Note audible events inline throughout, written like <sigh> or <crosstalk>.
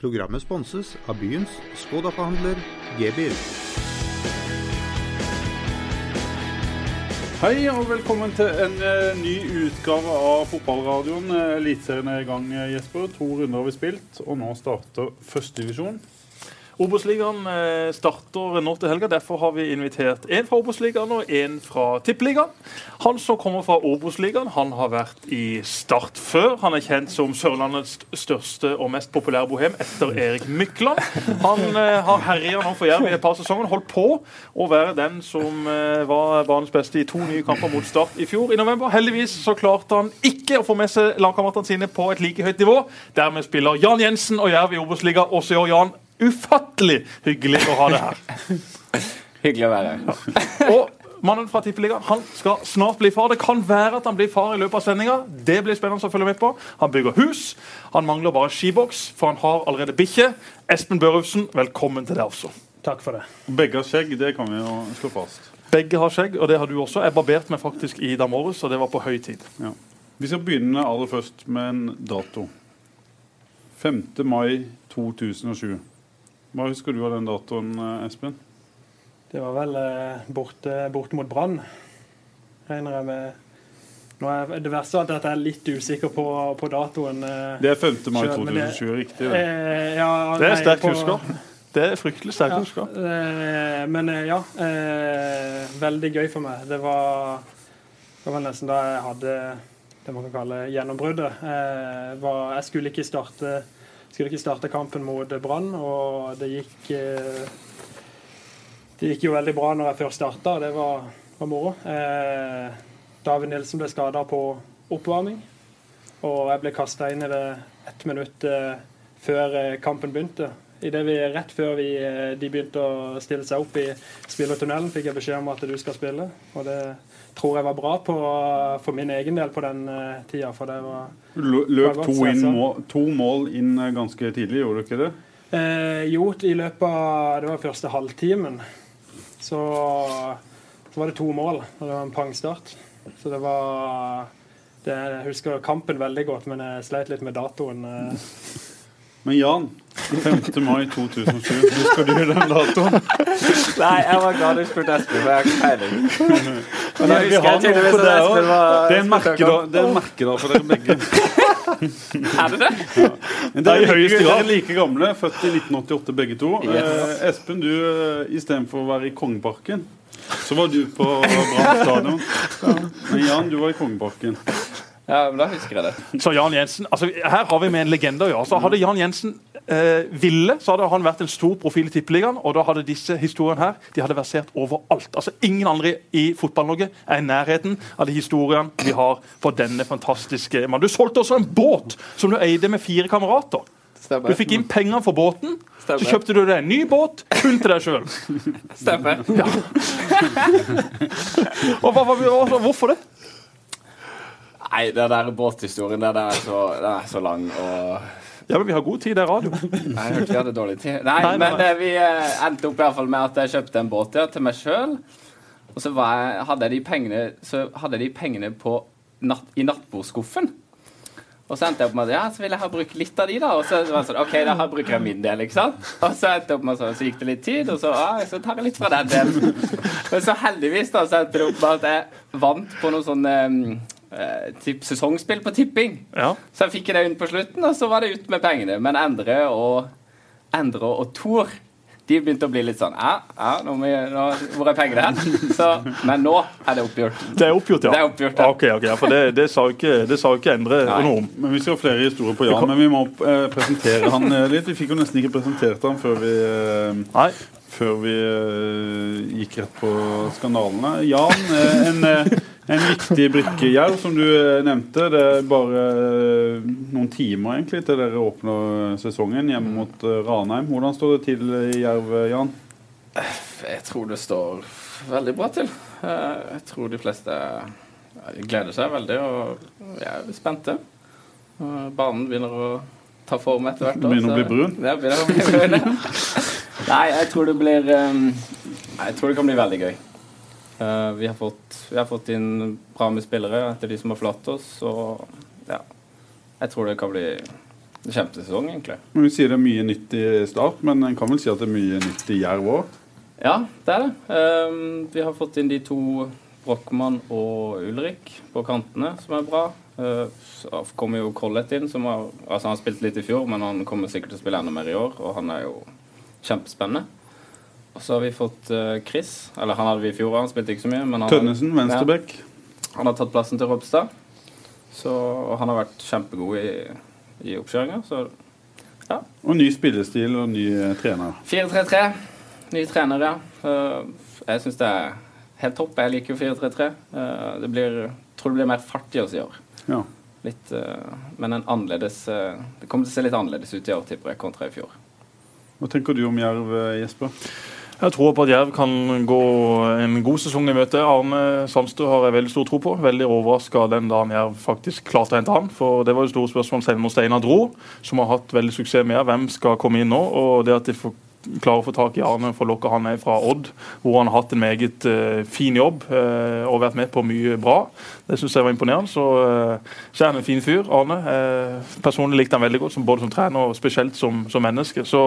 Programmet sponses av byens Skoda-forhandler G-bil. Hei og velkommen til en eh, ny utgave av Fotballradioen. Eh, Eliteserien er i gang, eh, Jesper. To runder har vi spilt, og nå starter førstedivisjon. Obos-ligaen eh, starter nå til helga. Derfor har vi invitert en fra Obos-ligaen og en fra Tippeligaen. Han som kommer fra Obos-ligaen, han har vært i Start før. Han er kjent som Sørlandets største og mest populære bohem etter Erik Mykland. Han eh, har herja nå for Jerv i et par sesonger. Holdt på å være den som eh, var banens beste i to nye kamper mot Start i fjor i november. Heldigvis så klarte han ikke å få med seg lagkameratene sine på et like høyt nivå. Dermed spiller Jan Jensen og Jerv i Obos-ligaen også i år. Jan, ufattelig hyggelig å ha det her. <laughs> Hyggelig å være her. Og mannen fra Tippeliga han skal snart bli far. Det kan være at han blir far i løpet av sendinga. Det blir spennende å følge med på. Han bygger hus. Han mangler bare skiboks, for han har allerede bikkje. Espen Børufsen, velkommen til deg også. Takk for det. Begge har skjegg, det kan vi jo slå fast. Begge har skjegg, og det har du også. Jeg barberte meg faktisk i dag morges, og det var på høy tid. Ja. Vi skal begynne aller først med en dato. 5. mai 2007. Hva husker du av den datoen, eh, Espen? Det var vel eh, borte, borte mot Brann, regner jeg med. Nå er det verste er at jeg er litt usikker på, på datoen. eh, Det er 5. mai 2020, det- riktig? det. eh, ja, Det er på- husker. Det er fryktelig sterkt Ja, husker. eh, men eh, ja, eh, veldig gøy for meg. Det var, det var nesten da jeg hadde det man kan kalle gjennombruddet. Eh, var, jeg skulle ikke starte skulle ikke starte kampen mot Brann, og det gikk eh, Det gikk jo veldig bra når jeg først starta, det var, var moro. Eh, David Nilsen ble skada på oppvarming, og jeg ble kasta inn i det ett minutt eh, før kampen begynte. Vi, rett før vi, de begynte å stille seg opp i spillertunnelen, fikk jeg beskjed om at du skal spille. Og det tror jeg var bra på, for min egen del på den uh, tida. For det var løp var to, inn, må- to mål inn eh, ganske tidlig, gjorde du ikke det? Eh, jo, i løpet av det var første halvtimen så, så var det to mål, og det var en pangstart. Så det var det, Jeg husker kampen veldig godt, men jeg sleit litt med datoen. eh. Men Jan, 5. mai 2007, husker du den datoen? Nei, jeg var glad du spurte Espen, for jeg har ikke peiling. Men da husker jeg til tydeligvis med at Espen var Det er en merkedag, er merkedag for dere begge. Er det det? Men Det er i dere, er høyeste like, grad. dere er like gamle, født i 1988 begge to. Eh, Espen, du eh, istedenfor å være i Kongeparken, så var du på Brann stadion. Men Jan, du var i Kongeparken. Ja, men da husker jeg det. Så Jan Jensen, altså Her har vi med en legende å gjøre. Så Hadde Jan Jensen eh, ville, så hadde han vært en stor profil i Tippeligaen. Og da hadde disse historiene her de hadde versert overalt. Altså Ingen andre i Fotball-Norge er i nærheten av de historiene vi har for denne fantastiske mannen. Du solgte også en båt som du eide med fire kamerater. Du fikk inn penger for båten. Så kjøpte du deg en ny båt kun til deg sjøl. Stemmer. <laughs> Hvorfor det? Nei, den der båthistorien den er så, den er så lang og Ja, men Vi har god tid, det er radio. Jeg hørte vi hadde dårlig tid. Nei, Nei, nei, men nei. eh, vi eh, endte opp i hvert fall med at jeg kjøpte en båt ja, til meg sjøl. Og så var jeg, hadde jeg de pengene, så hadde de pengene på natt, i nattbordskuffen. Og så endte jeg opp med at ja, så vil jeg ha brukt litt av de, da. Og så var det sånn, OK, da bruker jeg min del, ikke sant. Og så endte jeg opp med sånn, så gikk det litt tid, og så, ja, så tar jeg litt fra den delen. Men så heldigvis da, så endte det opp med at jeg vant på noe sånn eh, tipp, sesongspill på tipping. Ja. Så jeg fikk det inn på slutten, og så var det ut med pengene. Men Endre og, Endre og Thor de begynte å bli litt sånn ja, ja, nå må jeg, nå, Hvor er pengene hen? <laughs> Så, men nå er det oppgjort. Det er oppgjort, ja. Det er oppgjort, ja. Ok, ok, ja, For det, det sa ikke, det sa ikke Endre Nei. noe om. Men Vi skal ha flere historier på Jan, men vi må eh, presentere han eh, litt. Vi fikk jo nesten ikke presentert han før vi, eh, Nei. Før vi eh, gikk rett på skandalene. Jan, eh, en, eh, en viktig brikke Jerv, som du nevnte. Det er bare noen timer egentlig til dere åpner sesongen hjemme mot eh, Ranheim. Hvordan står det til i Jerv, Jan? Jeg tror det står veldig bra til. Jeg tror de fleste gleder seg veldig og jeg er spente. Banen begynner å ta form etter hvert. år, Begynner å bli brun? Ja, begynner å bli brun. <laughs> Nei, jeg tror det blir um, Jeg tror det kan bli veldig gøy. Uh, vi, har fått, vi har fått inn bra med spillere etter de som har forlatt oss, og ja. Jeg tror det kan bli, kjempesesong, egentlig. Men Vi sier det er mye nytt i Start, men en kan vel si at det er mye nytt i Jerv òg? Ja, det er det. Um, vi har fått inn de to Brochmann og Ulrik på kantene, som er bra. Uh, så kommer jo Collett inn, som har, altså han har spilt litt i fjor, men han kommer sikkert til å spille enda mer i år, og han er jo kjempespennende. Og så har vi fått uh, Chris. Eller han hadde vi i fjor, han spilte ikke så mye. Men han, Tønnesen, venstrebekk. ja, han har tatt plassen til Ropstad. Så og han har vært kjempegod i, i oppkjøringa. Så Og ny spillestil og ny eh, trener. 4-3-3. Ny trener, ja. Uh, jeg syns det er helt topp. Jeg liker jo 4-3-3. Uh, det blir, tror det blir mer fart i oss i år. Ja. Litt, men en annerledes Det kommer til å se litt annerledes ut i år, tipper jeg, kontra i fjor. Hva tenker du om Jerv, Jesper? Jeg tror på at Jerv kan gå en god sesong i møte. Arne Sandstø har jeg veldig stor tro på. Veldig overraska den dagen Jerv faktisk klarte å hente han. For det var jo store spørsmål selv om Steinar dro, som har hatt veldig suksess med Hvem skal komme inn nå? Og det at de får klarer å få tak i Arne for å lokke han ned fra Odd, hvor han har hatt en meget uh, fin jobb uh, og vært med på mye bra. Det syns jeg var imponerende. Så, uh, så er han en fin fyr, Arne. personlig likte han veldig godt, som, både som trener og spesielt som, som menneske. Så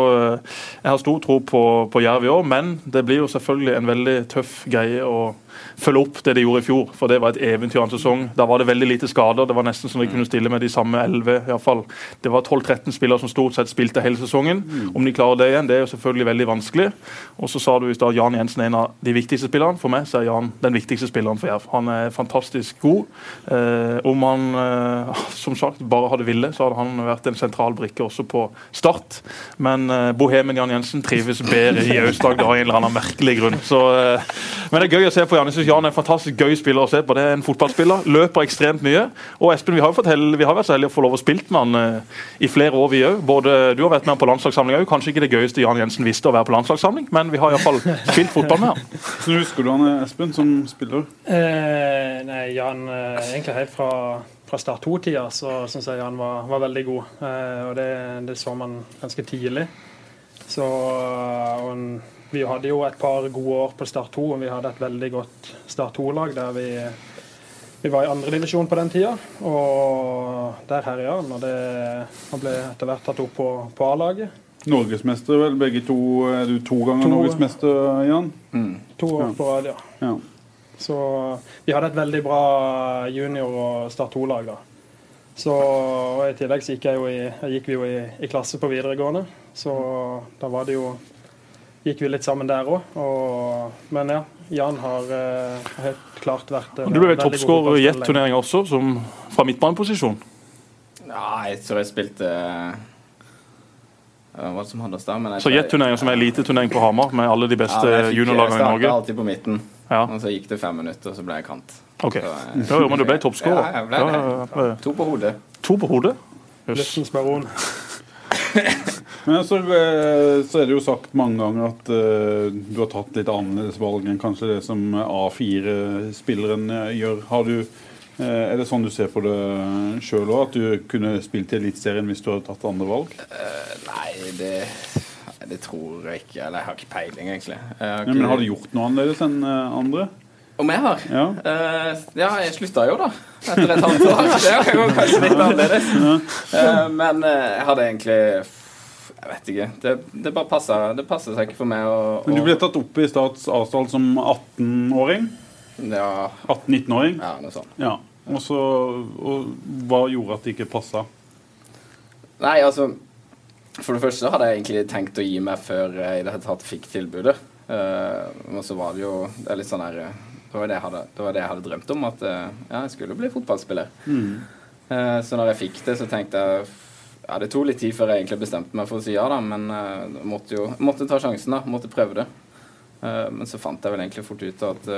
jeg har stor tro på, på Jerv i år, men det blir jo selvfølgelig en veldig tøff greie å følge opp det de gjorde i fjor. For det var et eventyr av en sesong. Da var det veldig lite skader. Det var nesten som de kunne stille med de samme 11. I hvert fall. Det var 12-13 spillere som stort sett spilte hele sesongen. Om de klarer det igjen, det er jo selvfølgelig veldig vanskelig. Og så sa du i stad Jan Jensen er en av de viktigste spillerne. For meg så er Jan den viktigste spilleren for Jerv. Han er fantastisk god. Eh, om han eh, som sagt bare hadde ville, så hadde han vært en sentral brikke også på Start. Men eh, bohemen Jan Jensen trives bedre i Aust-Agder av en eller annen merkelig grunn. Så, eh, men det er gøy å se på Jan. Jeg synes Jan er en fantastisk gøy spiller å se på. Det er en fotballspiller. Løper ekstremt mye. Og Espen, vi har jo fått vi har vært så heldige å få lov å spille med han eh, i flere år, vi òg. Du har vært med han på landslagssamlinga òg. Kanskje ikke det gøyeste Jan Jensen visste å være på landslagssamling, men vi har iallfall spilt fotball med han. Så husker du han eh, Espen som spiller? Eh, nei, Jan eh, Egentlig helt fra, fra Start 2-tida så syns jeg Jan var, var veldig god. Eh, og det, det, så man ganske tidlig. Så og en, vi hadde jo et par gode år på Start 2, og vi hadde et veldig godt Start 2-lag der vi, vi var i andredivisjon på den tida. Og der herja han, og det, han ble etter hvert tatt opp på, på A-laget. Norgesmester, vel? Begge to er du to ganger To. norgesmester, Jan? Mm. To år på rad, ja. Ja. Så vi hadde et veldig bra junior- og Start 2-lag da. Så, og I tillegg så gikk, jeg jo i, jeg gikk vi jo i, i klasse på videregående, så da var det jo gikk vi litt sammen der òg. Men ja, Jan har eh, helt klart vært en Du ble toppskårer i ett Jet-turneringa også, som fra midtbaneposisjon. Nei, jeg tror jeg spilte eh, Hva som hadde oss da? Men jeg Så jeg- som er eliteturnering på Hamar, med alle de beste Ja, jeg juniorlagene i Jeg Norge. starta alltid på midten, Ja, og så gikk det fem minutter, og så ble jeg kant. ok. Så, jeg, Ja, jo, men du ble toppskårer. Ja, jeg ble det. ja, ja. To på hodet. To på hodet? Løftens baron. <laughs> Men altså, eh, så er det jo sagt mange ganger at uh, du har tatt litt annerledes valg enn kanskje det som A4-spilleren eh, gjør. Har du, eh, er det sånn du ser på det sjøl òg, at du kunne spilt i Eliteserien hvis du hadde tatt andre valg? Uh, nei, det det tror jeg ikke. Eller jeg har ikke peiling, egentlig. Har ikke- men Har du gjort noe annerledes enn eh, andre? Om jeg har? Ja. uh, ja, jeg slutta jo, da. Etter et halvt år. <laughs> Det var kanskje litt annerledes. Uh, men eh, jeg hadde egentlig Jeg vet ikke. Det, det bare passa seg ikke for meg å, Men du ble tatt opp i Stats Asdal som 18-åring? Ja, 18-19-åring? ja noe sånt. Ja. Og så og Hva gjorde at det ikke passa? Nei, altså For det første hadde jeg egentlig tenkt å gi meg før jeg i det hele tatt fikk tilbudet. Uh, og så var det jo Det er litt sånn eh, det var det, hadde, det var det jeg hadde drømt om, at eh, ja, jeg skulle bli fotballspiller. Eh, så når jeg fikk det, så tenkte jeg Ja, det tok litt tid før jeg egentlig bestemte meg for å si ja, da, men uh, måtte jo måtte ta sjansen, da. Måtte prøve det. Men så fant jeg vel egentlig fort ut at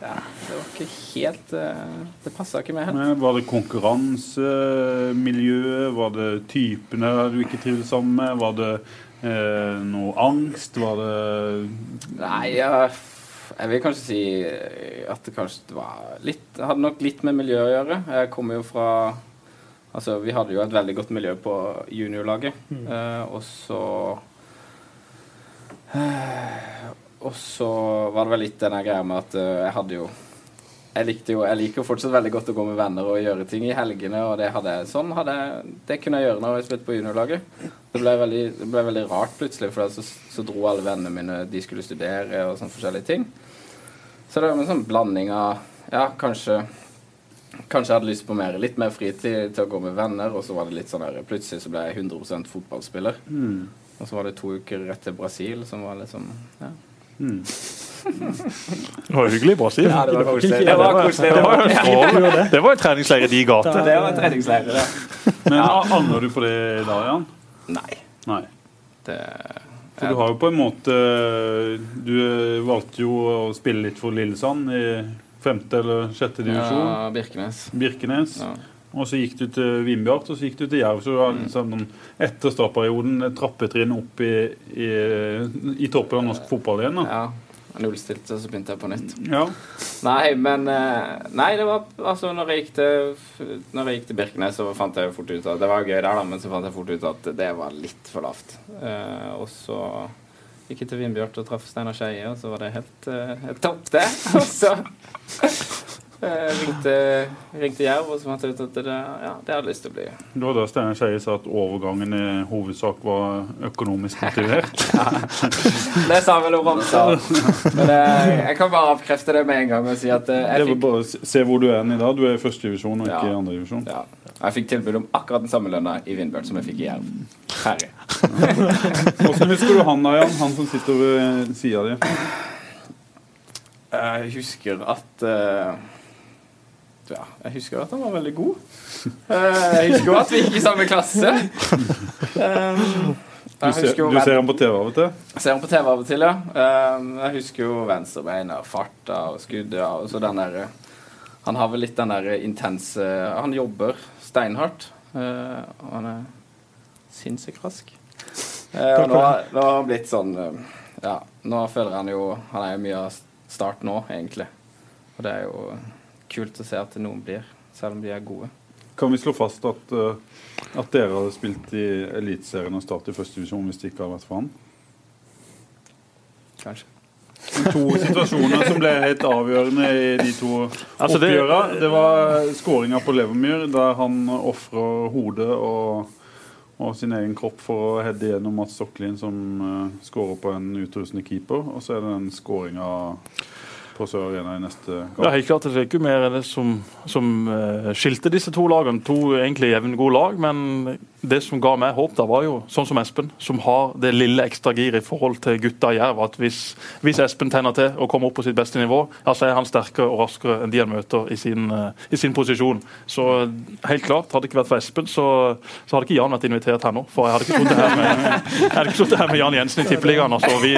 ja, det var ikke helt eh, Det passa ikke med helt. Nei, Var det konkurransemiljøet? Var det typene du ikke trivdes sammen med? Var det eh, noe angst? Var det Nei, jeg, jeg vil kanskje si at det kanskje var litt Det hadde nok litt med miljøet å gjøre. Jeg kommer jo fra Altså, vi hadde jo et veldig godt miljø på juniorlaget, eh, og så eh, Og så var det vel litt den greia med at uh, jeg hadde jo jeg likte jo Jeg liker fortsatt veldig godt å gå med venner og gjøre ting i helgene, og det hadde jeg sånn hadde jeg, Det kunne jeg gjøre når jeg spilte på juniorlaget. Det ble veldig, det ble veldig rart plutselig, for så, så dro alle vennene mine De skulle studere og sånne forskjellige ting. Så det var en sånn blanding av Ja, kanskje Kanskje jeg hadde lyst på mer, litt mer fritid til å gå med venner, og så var det litt sånn der Plutselig så ble jeg 100% fotballspiller. Og så var det to uker rett til Brasil, som var liksom ja. Det var hyggelig i Brasil. Ja, det var koselig. Det var koselig. Det var en Ja, strålende- det var en treningsleir i de gater. det var en treningsleir, det. Men angrer du på det i dag, Jan? Nei. Nei. Det For du har jo på en måte Du valgte jo å spille litt for Lillesand i femte eller sjette divisjon. Ja, Birkenes. Birkenes. Ja. Og så gikk du til Vindbjart, og så gikk du til Jerv. Så du har liksom, etter startperioden et trappetrinn opp i, i, i toppen av norsk fotball igjen. Da. Ja. Jeg Nullstilte, så begynte jeg på nytt. Ja. Nei, men eh, Nei, det var altså Når jeg gikk til, når jeg gikk til Birkenes, så fant jeg fort ut at Det var gøy der, da, men så fant jeg fort ut at det var litt for lavt. Eh, og så gikk jeg til Vindbjart og traff Steinar Skeie, og så var det helt, eh, helt topp, det. <laughs> Og så eh, ringte, ringte Jerv, og så fant jeg ut at det, ja, det hadde jeg lyst til å bli. Det var da Steinar Skeie sa at overgangen i hovedsak var økonomisk motivert. <laughs> Det sa vel Romsdal. Men jeg, jeg kan bare avkrefte det med en gang og si at eh, Det var fikk bare se- hvor du er i dag. Du er i første divisjon og ikke Ja. i andre divisjon. Ja. Jeg fikk tilbud om akkurat den samme lønna i Vindbjørn som jeg fikk i Jerv. Ferdig. <laughs> Hvordan husker du han da, Jan? Han som sitter ved sida di? Jeg husker at eh, Ja, jeg husker at han var veldig god. Eh, jeg husker jo at vi gikk i samme klasse. Eh, Du jeg ser, jo du ser han på TV av og til? Jeg ser han på TV av og til, ja. Eh, jeg husker jo venstrebeina, farta og skuddet og så den der Han har vel litt den der intense Han jobber steinhardt. eh, og han er sinnssykt rask. Eh, og nå, nå har han blitt sånn eh, Ja, nå føler han jo Han er jo mye av start nå, egentlig. Og det er jo kult å se at noen blir, selv om de er gode. Kan vi slå fast at, eh, at dere hadde spilt i Eliteserien og Start i første divisjon hvis det ikke hadde vært for han? Kanskje. To <laughs> situasjoner som ble helt avgjørende i de to Altså, det- Det var skåringa på Levermyr, der han ofrer hodet og, og sin egen kropp for å heade gjennom Mats Stokklien, som uh, skårer på en utrustende keeper. Og så er det den skåringa på Sør Arena i neste Ja, kamp. helt klart. Det er ikke mer det som, som eh, skilte disse to lagene. To egentlig jevngode lag, men det som ga meg håp, da var jo sånn som Espen, som har det lille ekstra giret i forhold til gutta i Jerv. At hvis, hvis Espen tenner til og kommer opp på sitt beste nivå, ja, så er han sterkere og raskere enn de han møter i sin, eh, i sin posisjon. Så helt klart, hadde det ikke vært for Espen, så, så hadde ikke Jan vært invitert her nå. For jeg hadde ikke sittet her med, jeg her med Jan Jensen i Tippeligaen, altså, og vi,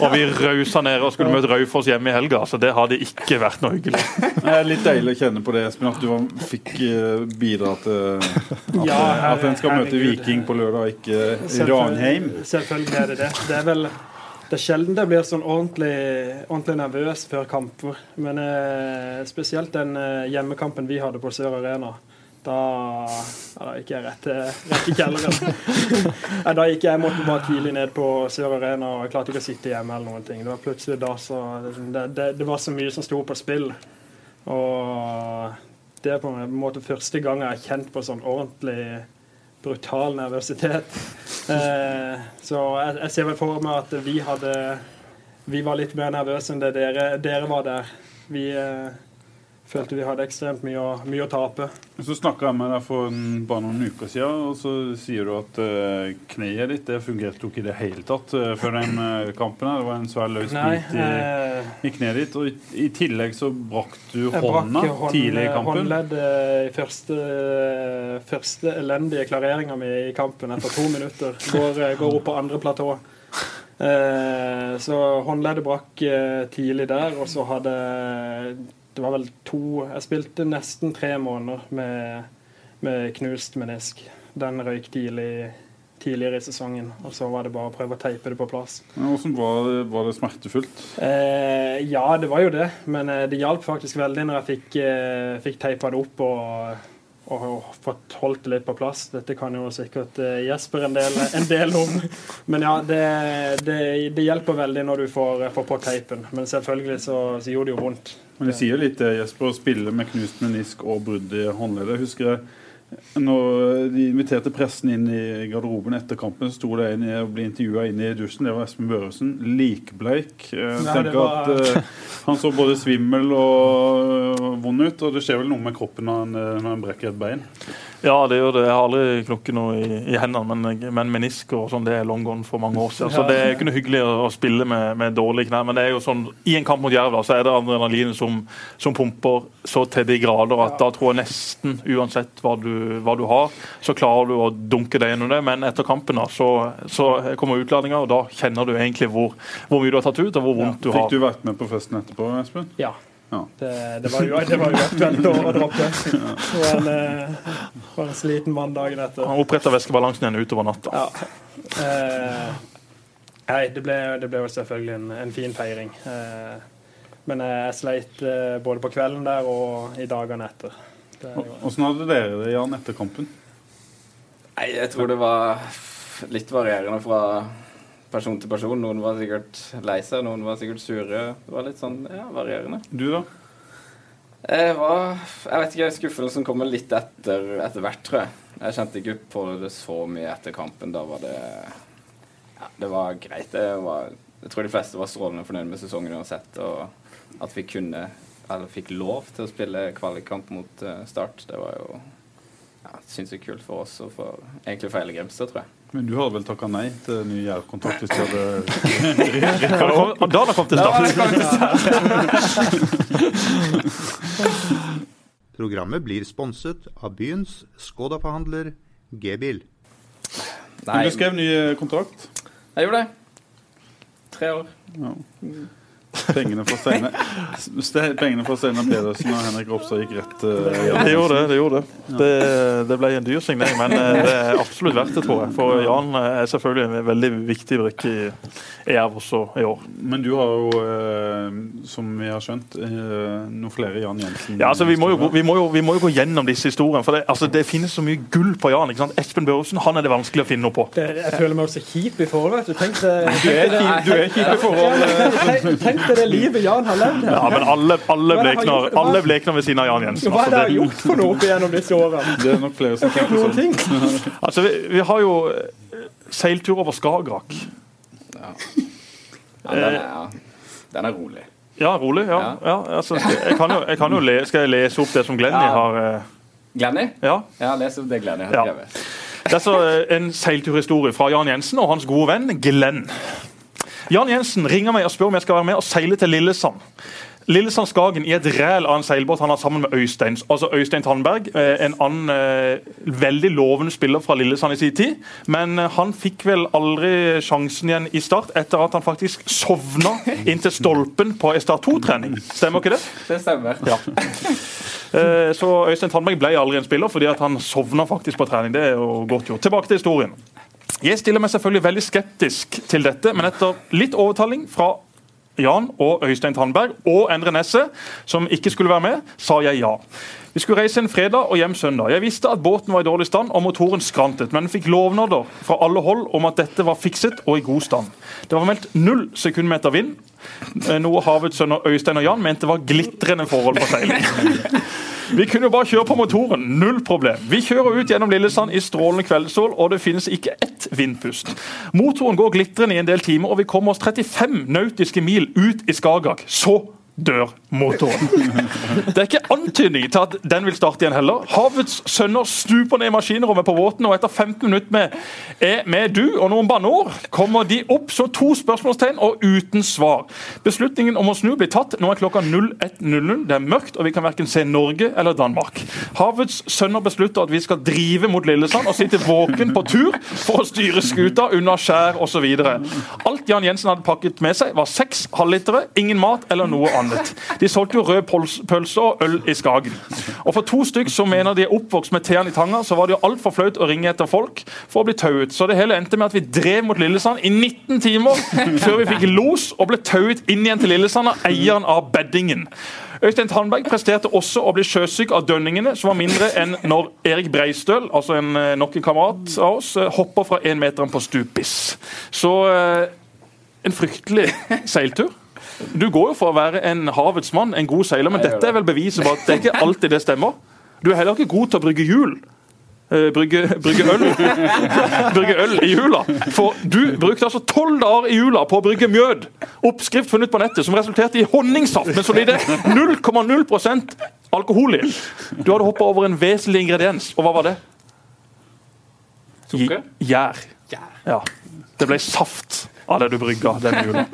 og vi rausa nede og skulle møte Raufoss hjemme i helga. Altså, det hadde ikke vært noe hyggelig. <laughs> Det er litt deilig å kjenne på det, Espen, at du fikk eh, bidra til at, Ja, at en skal møte. Viking på lørdag, ikke Selvfølgelig- Ranheim. Selvfølgelig er det det. Det er vel det er sjelden jeg blir sånn ordentlig, ordentlig nervøs før kamper. Men eh, spesielt den eh, hjemmekampen vi hadde på Sør Arena. Da, ja, gikk jeg rett, rett i kjelleren. Nei, da gikk jeg måtte bare tidlig ned på Sør Arena, og jeg klarte ikke å sitte hjemme. eller noen ting. Det var plutselig da så det, det, det var så mye som sto på spill. Og det er på en måte første gang jeg har kjent på sånn ordentlig brutal nervøsitet. Eh, så jeg, jeg ser vel for meg at vi hadde Vi var litt mer nervøse enn det dere, dere var der. Vi eh, følte vi hadde ekstremt mye å, mye å tape. Så snakka jeg med deg for en, bare noen uker siden, og så sier du at uh, kneet ditt det fungerte jo ikke i det hele tatt uh, før den uh, kampen. her. Det var en svær løs bit i, i kneet ditt. Og i, i tillegg så brakk du hånda brakk hånd, tidlig i kampen. Håndledd i første, første elendige klareringa mi i kampen etter to minutter. Går, går opp på andre platå. Eh, så håndleddet brakk tidlig der, og så hadde Det var vel to Jeg spilte nesten tre måneder med, med knust menisk. Den røyk tidlig tidligere i sesongen, og så var det bare å prøve å teipe det på plass. Hvordan var var det smertefullt? Eh, ja, det var jo det, men eh, det hjalp faktisk veldig når jeg fikk, eh, fikk teipa det opp og, og, og fått holdt det litt på plass. Dette kan jo sikkert eh, Jesper en del, en del om. Men ja, det, det, det hjelper veldig når du får, får på teipen. Men selvfølgelig så, så gjorde det jo vondt. Men det sier litt Jesper, å spille med knust menisk og brudd i håndleddet. Jeg husker når de inviterte pressen inn i garderoben etter kampen, så sto det en og ble intervjua inn i dusjen. Det var Espen Børresen. Likbleik. Jeg Ja, tenker var- at uh, Han så både svimmel og øh, vond ut, og det skjer vel noe med kroppen når han, når han brekker et bein. Ja, det gjør det. Jeg har aldri knukket noe i, i hendene, men, men menisker og sånn, det er long gone for mange år siden. Så det er ikke noe hyggelig å, å spille med, med dårlige knær. Men det er jo sånn, i en kamp mot Jerv så er det adrenalinet som, som pumper så til de grader at da tror jeg nesten, uansett hva du, hva du har, så klarer du å dunke deg gjennom det. Men etter kampen da, så, så kommer utladninga, og da kjenner du egentlig hvor, hvor mye du har tatt ut, og hvor vondt du har. Fikk du vært med på festen etterpå, Espen? Ja. Ja. Det, det var jo det var jo å overdroppe droppe. Det var en, eh, var en sliten mann dagen etter. Han oppretta væskebalansen igjen utover natta. Ja. Eh, nei, det ble, det ble jo selvfølgelig en, en fin feiring. Eh, men jeg sleit eh, både på kvelden der og i dagene etter. Det. Åssen hadde dere det, Jan, etter kampen? Nei, jeg tror det var litt varierende fra person til person. Noen var sikkert lei seg, noen var sikkert sure. Det var litt sånn, ja, varierende. Du, da? Jeg var Jeg vet ikke, skuffelsen kommer litt etter, etter hvert, tror jeg. Jeg kjente ikke på det så mye etter kampen. Da var det Ja, det var greit. Jeg, var, jeg tror de fleste var strålende fornøyd med sesongen uansett. Og at vi kunne, eller fikk lov til å spille kvalikkamp mot eh, Start, det var jo ja, sinnssykt kult for oss og for, egentlig for hele Grimstad, tror jeg. Men du hadde vel takka nei til ny Jerv-kontrakt hvis du hadde da hadde han kommet til start. Programmet blir sponset av byens Skoda-forhandler G-bil. Men du skrev ny eh, kontrakt. Jeg gjorde det. Tre år. Steinar Ste- Pengene fra Steinar Pedersen og Henrik Ropstad gikk rett til Det gjorde det. Det gjorde det. Det, det ble en dyr signering, men eh, det er absolutt verdt det, tror jeg. For Jan er selvfølgelig en veldig viktig brikke i Jerv også i år. Men du har jo, eh, som vi har skjønt, eh, noen flere Jan Jensen. Ja, altså, vi, må jo, vi, må jo, vi må jo gå gjennom disse historiene. For det, altså, det finnes så mye gull på Jan. ikke sant? Espen Børresen han er det vanskelig å finne noe på. det, jeg føler meg også kjip i forhold. vet du. Tenk det, Du er kjip, i forhold. eh, tenk, tenk det, livet Jan har levd her. Ja, men alle, alle, er blekner, gjort? Hva- alle blekner ved siden av Jan Jensen. Hva er det jeg har Altså, gjort for noe opp igjennom disse årene? <laughs> Det er nok flere som tenker sånn. ting. <laughs> altså, vi, vi har jo eh, seiltur over Skagerrak. Ja, den er, den er rolig. Ja, rolig. ja. ja altså, jeg kan jo, jeg kan jo le, Skal jeg lese opp det som Glenny Ja. har eh, Glenny? Ja. Ja, les opp det Glenny har Ja. Det er så eh, en seilturhistorie fra Jan Jensen og hans gode venn Glenn. Jan Jensen ringer meg og spør om jeg skal være med og seile til Lillesand. Lillesand Skagen i et ræl av en seilbåt han har sammen med Øystein altså Øystein Tandberg. eh, En annen eh, veldig lovende spiller fra Lillesand i sin tid. Men eh, han fikk vel aldri sjansen igjen i start, etter at han faktisk sovna <laughs> inntil stolpen på Start 2-trening. Stemmer ikke det? Det stemmer. Ja. Eh, Så Øystein Tandberg ble aldri en spiller fordi han sovna faktisk på trening. Det er jo godt gjort. Tilbake til historien. Jeg stiller meg selvfølgelig veldig skeptisk til dette, men etter litt overtaling fra Jan og Øystein Tandberg og Endre Nesse, som ikke skulle være med, sa jeg ja. Vi skulle reise en fredag og hjem søndag. Jeg visste at båten var i dårlig stand og motoren skrantet, men fikk lovnader fra alle hold om at dette var fikset og i god stand. Det var meldt null sekundmeter vind, eh, noe havets sønner Øystein og Jan mente var glitrende forhold for seiling. Vi kunne jo bare kjøre på motoren. Null problem. Vi kjører ut gjennom Lillesand i strålende kveldssol, og det finnes ikke ett vindpust. Motoren går glitrende i en del timer, og vi kommer oss 35 nautiske mil ut i Skagerrak. Så dør motoren. Det er ikke antydning til at den vil starte igjen heller. Havets sønner stuper ned i maskinrommet på båten, og etter 15 minutter med, med du og noen banneord kommer de opp så to spørsmålstegn og uten svar. Beslutningen om å snu blir tatt. Nå er klokka 01.00. Det er mørkt, og vi kan verken se Norge eller Danmark. Havets sønner beslutter at vi skal drive mot Lillesand og sitte våken på tur for å styre skuta unna skjær osv. Alt Jan Jensen hadde pakket med seg, var seks halvlitere, ingen mat eller noe annet. De solgte jo rød pølse og øl i Skagen. Og for to stykk som mener de er oppvokst med tærne i tanga, så var det jo altfor flaut å ringe etter folk for å bli tauet. Så det hele endte med at vi drev mot Lillesand i 19 timer før vi fikk los og ble tauet inn igjen til Lillesand av eieren av beddingen. Øystein Tandberg presterte også å bli sjøsyk av dønningene, som var mindre enn når Erik Breistøl, altså en, eh, nok kamerat av oss, eh, hopper fra énmeteren meter på stupis. Så eh, en fryktelig seiltur. Du går jo for å være en havets mann, en god seiler, men dette er vel beviset på at det er ikke alltid det stemmer. Du er heller ikke god til å brygge hjul. Eh, brygge, brygge øl <laughs> Brygge øl i jula. For du brukte altså tolv dager i jula på å brygge mjød. Oppskrift funnet på nettet som resulterte i honningsaft med solide 0,0 alkohol i. Du hadde hoppa over en vesentlig ingrediens, og hva var det? Sukker? Gjær. Ja. Det ble saft av det du brygga denne jula.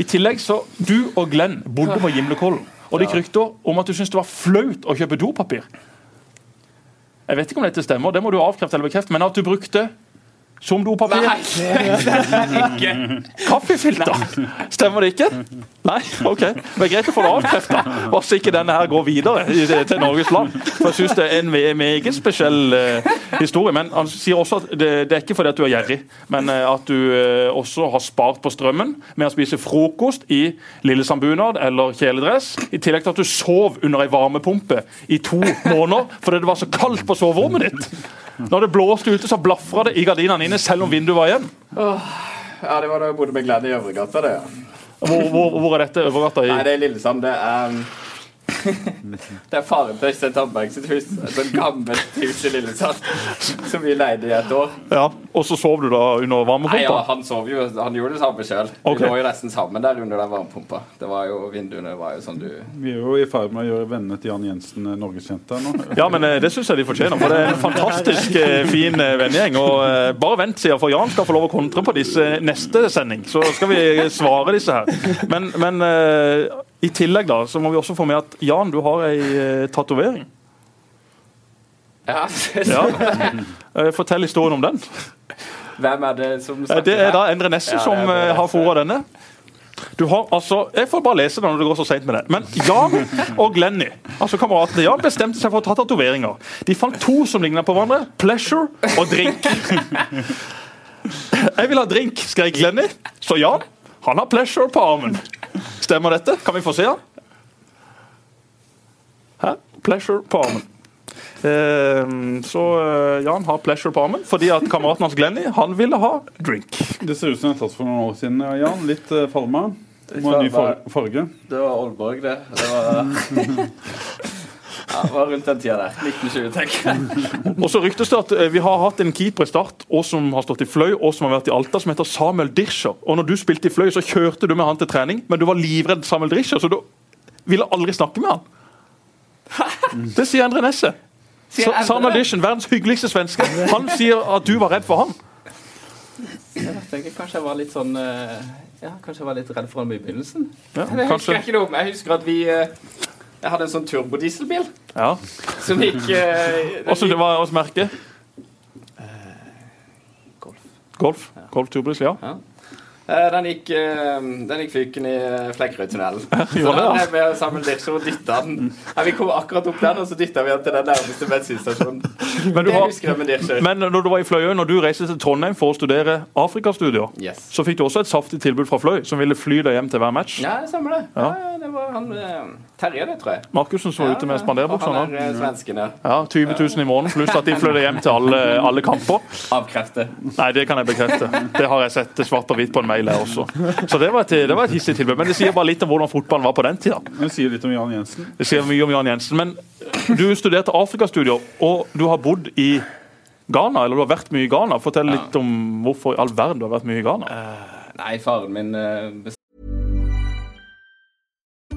I tillegg så Du og Glenn bodde på Gimlekollen, og det gikk rykter om at du syntes det var flaut å kjøpe dopapir. Jeg vet ikke om dette stemmer, det må du avkrefte eller bekrefte, men at du brukte som dopapir Nei, det er ikke kaffefilter. Stemmer det ikke? Nei? OK. Det er greit å få det avkrefta, så ikke denne her går videre til Norges land. For jeg syns det er en me- meget spesiell eh, historie. Men han sier også at det, det er ikke fordi at du er gjerrig, men eh, at du eh, også har spart på strømmen med å spise frokost i lillesandbunad eller kjeledress, i tillegg til at du sov under ei varmepumpe i to måneder fordi det var så kaldt på soverommet ditt. Når det blåste ute, så blafra det i gardinene dine selv om vinduet var igjen. Ja, det var da jeg bodde med Glenn i Øvregata, det. ja. Hvor, hvor, hvor er dette Øvregata i? Nei, det er Lillesand. Det er um, Det er faren til Øystein Tandberg sitt hus. Et sånt gammelt hus i Lillesand som vi leide i et år. Ja, Og så sov du da under varmepumpa? Nei, ja. Han sov jo, han gjorde det samme sjøl. Okay. Vi lå jo nesten sammen der under den varmepumpa. Det var jo, Vinduene var jo sånn du Vi er jo i ferd med å gjøre vennene til Jan Jensen eh, norgeskjente nå. Ja, men eh, det syns jeg de fortjener. For det er en fantastisk eh, fin vennegjeng. Og bare vent, sier for Jan skal få lov å kontre på disse neste sending. Så skal vi svare disse her. Men, men i tillegg da, så må vi også få med at Jan, du har ei eh, tatovering. Ja, <laughs> Ja. Eh, Fortell historien om den. Hvem er det som Eh, snakker Det er da? Endre Nesse Ja, det er som Endre eh, har Nesse. fora denne. Du har altså, Jeg får bare lese det når det går så seint med det. Men Jan og Glenny, altså kameratene Jan, bestemte seg for å ta tatoveringer. De fant to som ligna på hverandre. Pleasure og drink. <laughs> Jeg vil ha drink, skrek Glenny. Så Jan, han har pleasure på armen. Stemmer dette? Kan vi få se han? Hæ? Pleasure på armen. Eh, så eh, Jan har pleasure på armen fordi at kameraten hans Glenny han ville ha drink. Det ser ut som det er tatt for noen år siden, ja, Jan. Litt uh, falma. Må ha ny farge. Det var Aalborg, det. Det var, <laughs> ja, det var rundt den tida der. 1920, tenker jeg. <laughs> Og så ryktes det at eh, Vi har hatt en keeper i Start og som har stått i Fløy og som har vært i Alta, som heter Samuel Dirscher. Og når du spilte i Fløy, så kjørte du med han til trening, men du var livredd Samuel Dirscher, så du ville aldri snakke med han. <laughs> Det sier Endre Nesse. Samuel Discher, verdens hyggeligste svenske. Han sier at du var redd for han. Jeg tenker kanskje jeg var litt sånn eh, Ja, kanskje jeg var litt redd for ham i begynnelsen. Ja, jeg, husker jeg ikke noe om. Jeg husker at vi eh, Jeg hadde en sånn turbodieselbil Ja. som gikk Hva den Åssen det var hos merket? Golf. Golf. Golf Turbris, ja. Ja. Eh, Den gikk, eh, den gikk fyken i eh, Flekkerøytunnelen. <laughs> Så da ja. ble sammen med og dytta den. Ja, vi kom akkurat opp den, og så dytta vi den til den nærmeste bensinstasjonen. <laughs> Men, Det husker jeg med Dirksjø. men når du var i Fløyøy, når du reiste til Trondheim for å studere Afrikastudier, Yes. så fikk du også et saftig tilbud fra Fløy, som ville fly deg hjem til hver match. Ja, det stemmer det. Ja. ja, det var han eh, Terje, det, tror jeg. Markussen som var ute med nå. Han er eh, svensken, ja. Ja, 20 000 i måneden, pluss at de flytter hjem til alle, alle kamper. Avkrefte. Nei, det kan jeg bekrefte. Det har jeg sett svart og hvitt på en mail her også. Så det var et, det var et hissig tilbud. Men det sier bare litt om hvordan fotballen var på den tida. Det sier litt om Jan Jensen. Det sier mye om Jan Jensen. Men du studerte Afrikastudier, og du har bodd i Ghana, eller du har vært mye i Ghana. Fortell litt om hvorfor i all verden du har vært mye i Ghana. Nei, faren min eh,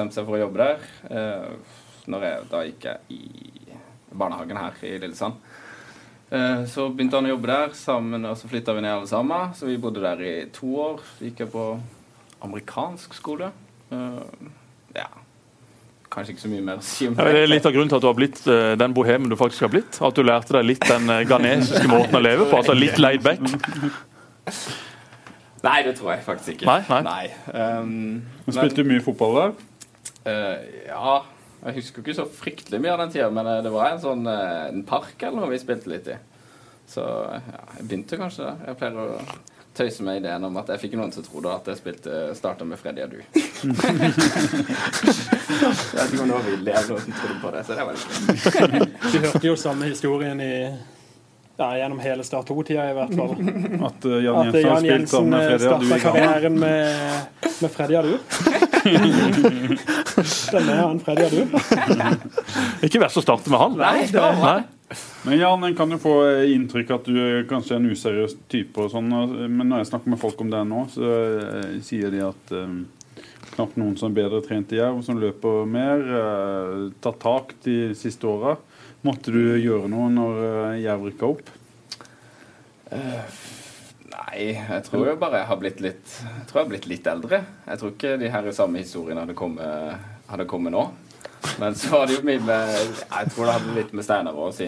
bestemte seg for å jobbe der. Eh, når jeg, da gikk jeg i barnehagen her i Lillesand. Eh, så begynte han å jobbe der, sammen, og så flytta vi ned alle sammen. Så vi bodde der i to år. Så gikk jeg på amerikansk skole. Eh, ja Kanskje ikke så mye mer å si om Ja, det er litt av grunnen til at du har blitt eh, den bohemen du faktisk har blitt. At du lærte deg litt den eh, ghanesiske måten å leve på. altså Litt laid back. Nei, det tror jeg faktisk ikke. Nei, nei. Um, Men Spilte du mye fotball der? Eh, ja, jeg husker ikke så fryktelig mye av den tida, men eh, det var en sånn eh, en park eller noe vi spilte litt i. Så ja, jeg begynte kanskje der. Jeg pleier å tøyse med ideen om at jeg fikk noen som trodde at jeg spilte starta med Freddy Adu. <laughs> jeg vet ikke om det var villig eller noen som trodde på det, så det var litt gøy. Du hørte jo samme historien i ja, gjennom hele Start 2-tida, i hvert fall. At uh, Jan At Jensen har Jan Jensen starta karrieren med, med Freddy Adu. Denne er han Freddy du <laughs> Ikke verst å starte med han. Nei, det var bra. Nei. Men Jan, en kan jo få eh, inntrykk at du er kanskje er en useriøs type, og sånn, men når jeg snakker med folk om det nå, så eh, sier de at um, knapt noen som er bedre trent i Jerv, som løper mer, uh, tar tak de siste åra. Måtte du gjøre noe når eh, Jerv rykka opp? Nei, jeg tror jo bare jeg har blitt litt Jeg tror jeg har blitt litt eldre. Jeg tror ikke de her samme historiene hadde kommet, hadde kommet nå. Men så var det jo mye med Jeg tror det hadde litt med Steinar å si.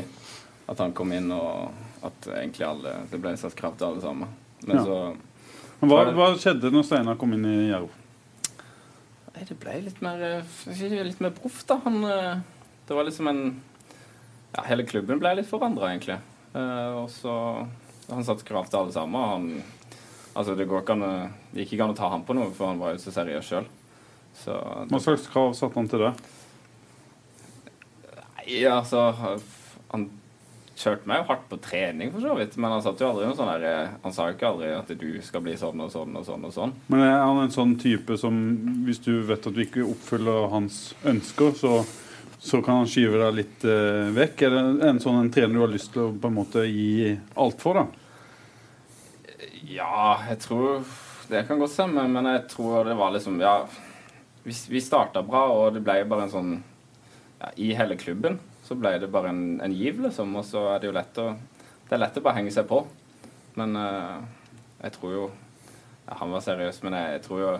At han kom inn, og at egentlig alle Det ble satt krav til alle sammen. Men Ja. så Men Hva, hva skjedde når Steinar kom inn i Jerv? Nei, det ble litt mer eh, Litt mer proff, da. Han eh, Det var liksom en Ja, hele klubben ble litt forandra, egentlig. Eh, og så Han satte krav til alle sammen. Han Altså, det går ikke an Det gikk ikke an å ta ham på noe, for han var jo så seriøs sjøl. Hva slags krav satte han til det? Nei, altså Han kjørte meg jo hardt på trening, for så vidt. Men han satt jo aldri noe sånn der eh, Han sa jo ikke aldri at du skal bli sånn og sånn og sånn og sånn. Men er han en sånn type som hvis du vet at du ikke oppfyller hans ønsker, så, så kan han skyve deg litt eh, vekk? Er det en sånn en trener du har lyst til å på en måte gi alt for, da? Ja, jeg tror Det kan godt stemme, men jeg tror det var liksom Ja, vi, vi starta bra, og det ble bare en sånn ja, I hele klubben så ble det bare en, en giv, liksom. Og så er det jo lett å Det er lett å bare henge seg på. Men uh, jeg tror jo ja, Han var seriøs, men jeg, jeg tror jo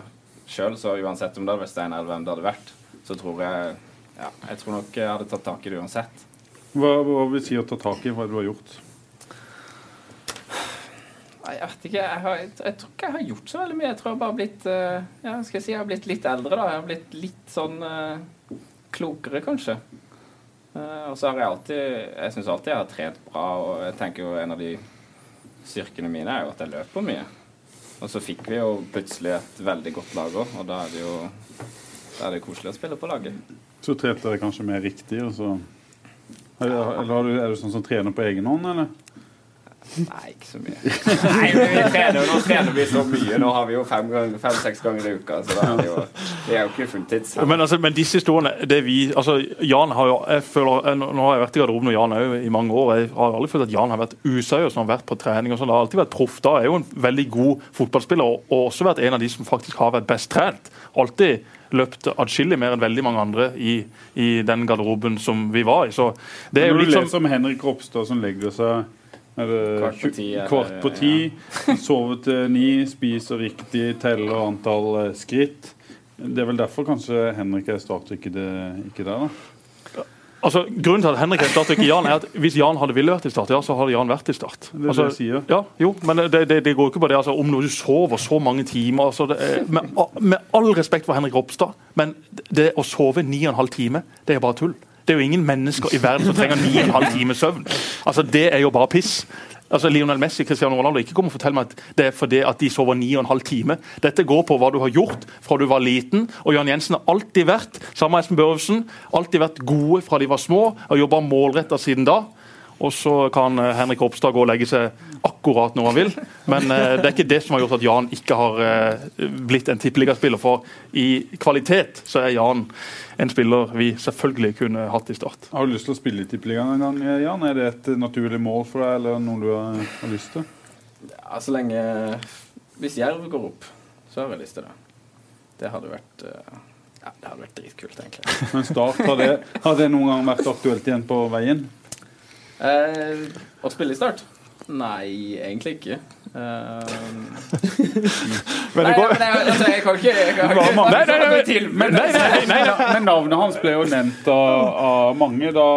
sjøl, så uansett om det hadde vært Steinar eller hvem det hadde vært, så tror jeg ja, jeg tror nok jeg hadde tatt tak i det uansett. Hva, hva vil si å ta tak i hva du har gjort? Jeg vet ikke. Jeg, har, jeg tror ikke jeg har gjort så veldig mye. Jeg tror jeg bare har blitt eh, ja, skal jeg si, jeg har blitt litt eldre. da. Jeg har blitt litt sånn uh, klokere, kanskje. Uh, og så har jeg alltid Jeg syns alltid jeg har trent bra, og jeg tenker jo en av de styrkene mine er jo at jeg løper mye. Og så fikk vi jo plutselig et veldig godt lag òg, og da er det jo da er det koselig å spille på laget. Så trente dere kanskje mer riktig, og så Eller, eller er du sånn som trener på egen hånd, eller? Nei, ikke så mye. Nei, vi trener, Nå trener vi så mye. Nå har vi jo fem-seks fem, seks ganger i uka, så er det jo Det er jo ikke fulltids. Men, altså, men disse historiene det vi, altså, Jan har jo, jeg føler, jeg- Nå har jeg vært i garderoben med Jan òg i mange år. Jeg har aldri følt at Jan har vært useriøs når han har vært på trening. og sånn. Det har alltid vært proff. Da er jo en veldig god fotballspiller og, og også vært en av de som faktisk har vært best trent. Alltid løpt atskillig mer enn veldig mange andre i, i den garderoben som vi var i. Så det er jo Når du litt leser sånn om Henrik Ropstad som legger seg Kvart på ti, kvart på ti, <laughs> sove til ni, spiser riktig, teller antall eh, skritt. Det er vel derfor kanskje Henrik er starttrykket ikke, der, da. Altså, grunnen til at Henrik er starttrykket ikke Jan, er at hvis Jan hadde villet vært i Start, ja, så hadde Jan vært i Start. Det er Altså, det jeg sier. Ja, jo, men det, det, det går ikke på det. Altså, om når du sover så mange timer altså, det er, med, med all respekt for Henrik Ropstad, men det å sove ni og en halv time, det er bare tull. Det er jo ingen mennesker i verden som trenger ni og en halv time søvn. Altså, Det er jo bare piss. Altså, Lionel Messi Cristiano Ronaldo, ikke kom og fortell meg at det er fordi at de sover ni og en halv time. Dette går på hva du har gjort fra du var liten. Og Jan Jensen har alltid vært sammen med Espen Børresen, alltid vært gode fra de var små, og jobba målretta siden da. Og så kan eh, Henrik Ropstad gå og legge seg akkurat når han vil. Men eh, det er ikke det som har gjort at Jan ikke har eh, blitt en tippeligaspiller. For i kvalitet så er Jan en spiller vi selvfølgelig kunne hatt i Start. Har du lyst til å spille i Tippeligaen en gang, Jan? Er det et naturlig mål for deg, eller noe du har, lyst til? Ja, så lenge Hvis Jerv går opp, så har jeg lyst til det. Det hadde vært Ja, det hadde vært dritkult, egentlig. Men Start, har det, har det noen gang vært aktuelt igjen på veien? Eh, å spille i Start? Nei, egentlig ikke. Uh, <laughs> Men nei, det går, men jeg, altså, jeg kan ikke jeg kan ikke Nei, nei, nei, nei. Men, nei, nei, nei, nei, men navnet hans ble jo nevnt av, av mange da,